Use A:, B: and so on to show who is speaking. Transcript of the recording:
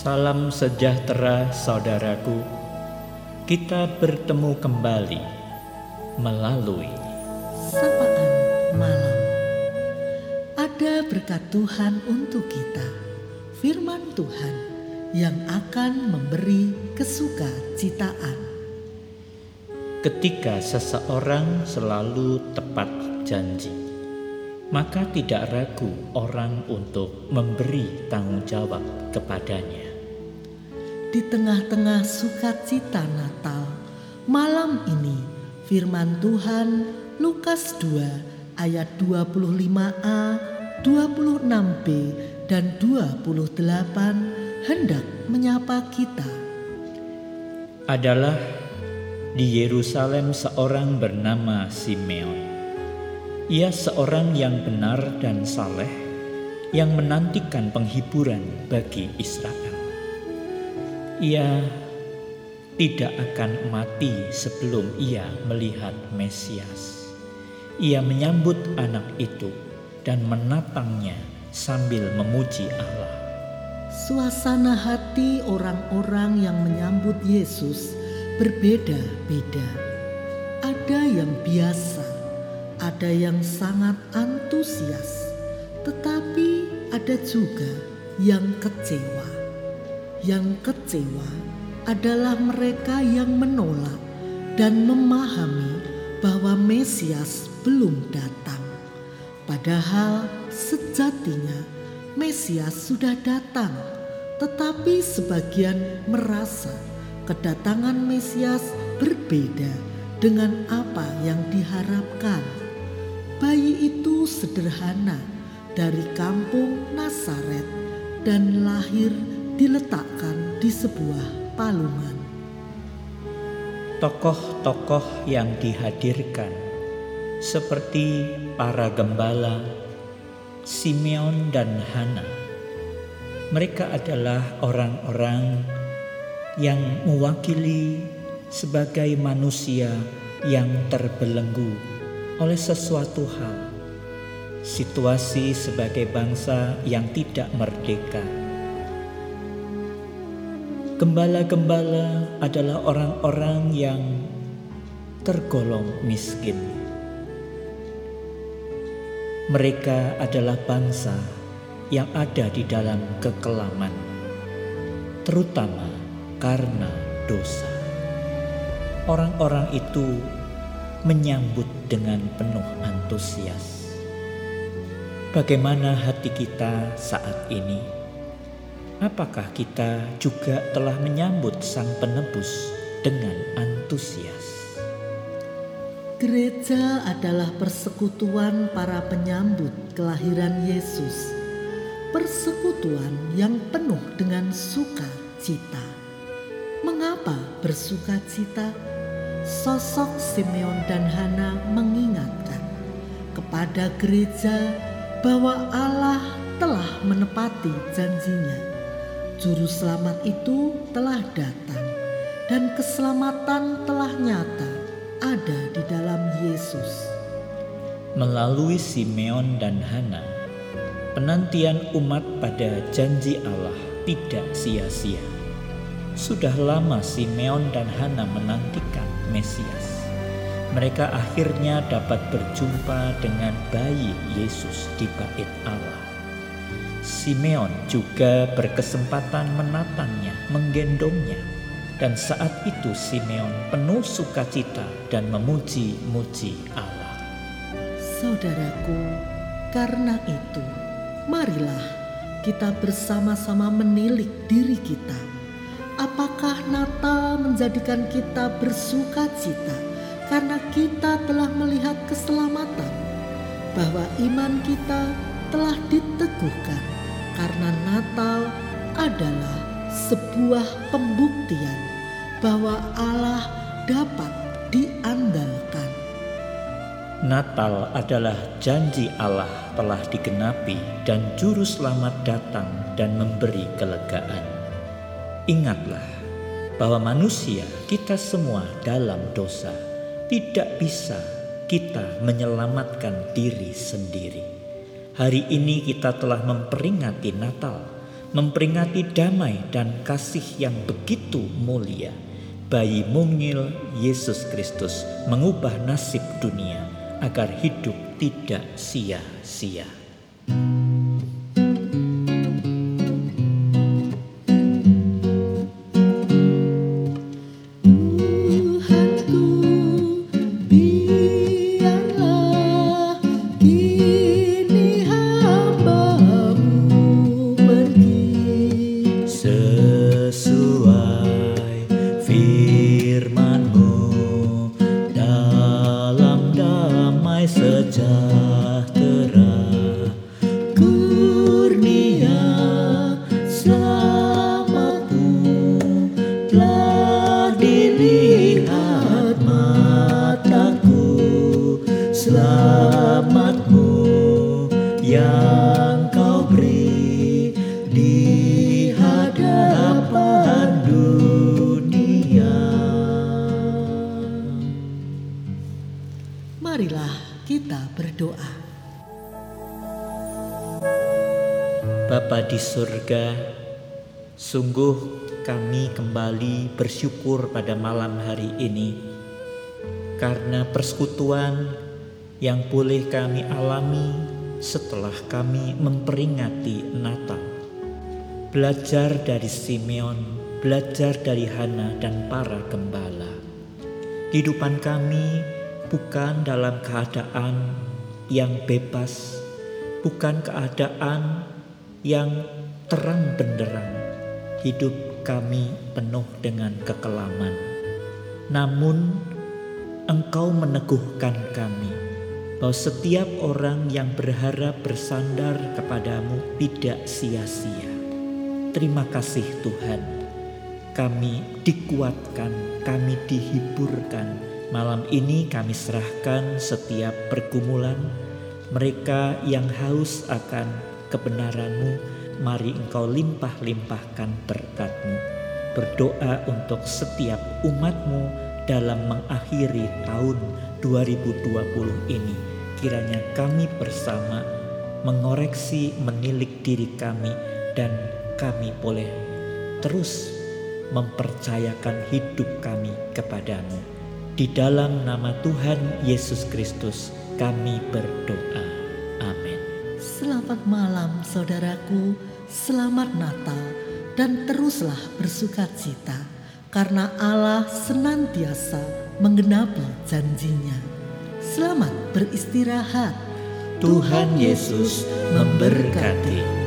A: Salam sejahtera, saudaraku. Kita bertemu kembali melalui
B: Sapaan Malam. Ada berkat Tuhan untuk kita, firman Tuhan yang akan memberi kesukacitaan.
A: ketika seseorang selalu tepat janji, maka tidak ragu orang untuk memberi tanggung jawab kepadanya.
B: Di tengah-tengah sukacita Natal, malam ini firman Tuhan Lukas 2 ayat 25a, 26b, dan 28 hendak menyapa kita.
A: Adalah di Yerusalem seorang bernama Simeon. Ia seorang yang benar dan saleh yang menantikan penghiburan bagi Israel. Ia tidak akan mati sebelum ia melihat Mesias. Ia menyambut anak itu dan menatangnya sambil memuji Allah.
B: Suasana hati orang-orang yang menyambut Yesus berbeda-beda. Ada yang biasa, ada yang sangat antusias, tetapi ada juga yang kecewa. Yang kecewa adalah mereka yang menolak dan memahami bahwa Mesias belum datang. Padahal sejatinya Mesias sudah datang, tetapi sebagian merasa kedatangan Mesias berbeda dengan apa yang diharapkan. Bayi itu sederhana dari kampung Nasaret dan lahir diletakkan di sebuah palungan.
A: Tokoh-tokoh yang dihadirkan seperti para gembala, Simeon dan Hana. Mereka adalah orang-orang yang mewakili sebagai manusia yang terbelenggu oleh sesuatu hal. Situasi sebagai bangsa yang tidak merdeka. Gembala-gembala adalah orang-orang yang tergolong miskin. Mereka adalah bangsa yang ada di dalam kekelaman, terutama karena dosa. Orang-orang itu menyambut dengan penuh antusias. Bagaimana hati kita saat ini? Apakah kita juga telah menyambut Sang Penebus dengan antusias?
B: Gereja adalah persekutuan para penyambut kelahiran Yesus. Persekutuan yang penuh dengan sukacita. Mengapa bersukacita? Sosok Simeon dan Hana mengingatkan kepada gereja bahwa Allah telah menepati janjinya. Juru selamat itu telah datang dan keselamatan telah nyata ada di dalam Yesus.
A: Melalui Simeon dan Hana, penantian umat pada janji Allah tidak sia-sia. Sudah lama Simeon dan Hana menantikan Mesias. Mereka akhirnya dapat berjumpa dengan bayi Yesus di bait Allah. Simeon juga berkesempatan menatangnya, menggendongnya. Dan saat itu Simeon penuh sukacita dan memuji-muji Allah.
B: Saudaraku, karena itu, marilah kita bersama-sama menilik diri kita. Apakah Natal menjadikan kita bersuka cita karena kita telah melihat keselamatan, bahwa iman kita telah diteguhkan karena Natal adalah sebuah pembuktian bahwa Allah dapat diandalkan.
A: Natal adalah janji Allah telah digenapi dan juru selamat datang dan memberi kelegaan. Ingatlah bahwa manusia kita semua dalam dosa tidak bisa kita menyelamatkan diri sendiri. Hari ini kita telah memperingati Natal, memperingati damai dan kasih yang begitu mulia. Bayi mungil Yesus Kristus mengubah nasib dunia agar hidup tidak sia-sia. Selamatmu yang kau beri di hadapan dunia.
B: Marilah kita berdoa.
A: Bapa di surga, sungguh kami kembali bersyukur pada malam hari ini karena persekutuan yang boleh kami alami setelah kami memperingati Natal. Belajar dari Simeon, belajar dari Hana dan para gembala. Kehidupan kami bukan dalam keadaan yang bebas, bukan keadaan yang terang benderang. Hidup kami penuh dengan kekelaman. Namun Engkau meneguhkan kami bahwa setiap orang yang berharap bersandar kepadamu tidak sia-sia. Terima kasih Tuhan. Kami dikuatkan, kami dihiburkan. Malam ini kami serahkan setiap pergumulan mereka yang haus akan kebenaranmu, mari engkau limpah-limpahkan berkatmu. Berdoa untuk setiap umatmu dalam mengakhiri tahun 2020 ini. Kiranya kami bersama mengoreksi, menilik diri kami dan kami boleh terus mempercayakan hidup kami kepadamu. Di dalam nama Tuhan Yesus Kristus kami berdoa. Amin.
B: Selamat malam saudaraku, selamat Natal dan teruslah bersuka cita karena Allah senantiasa menggenapi janjinya. Selamat beristirahat.
A: Tuhan Yesus memberkati.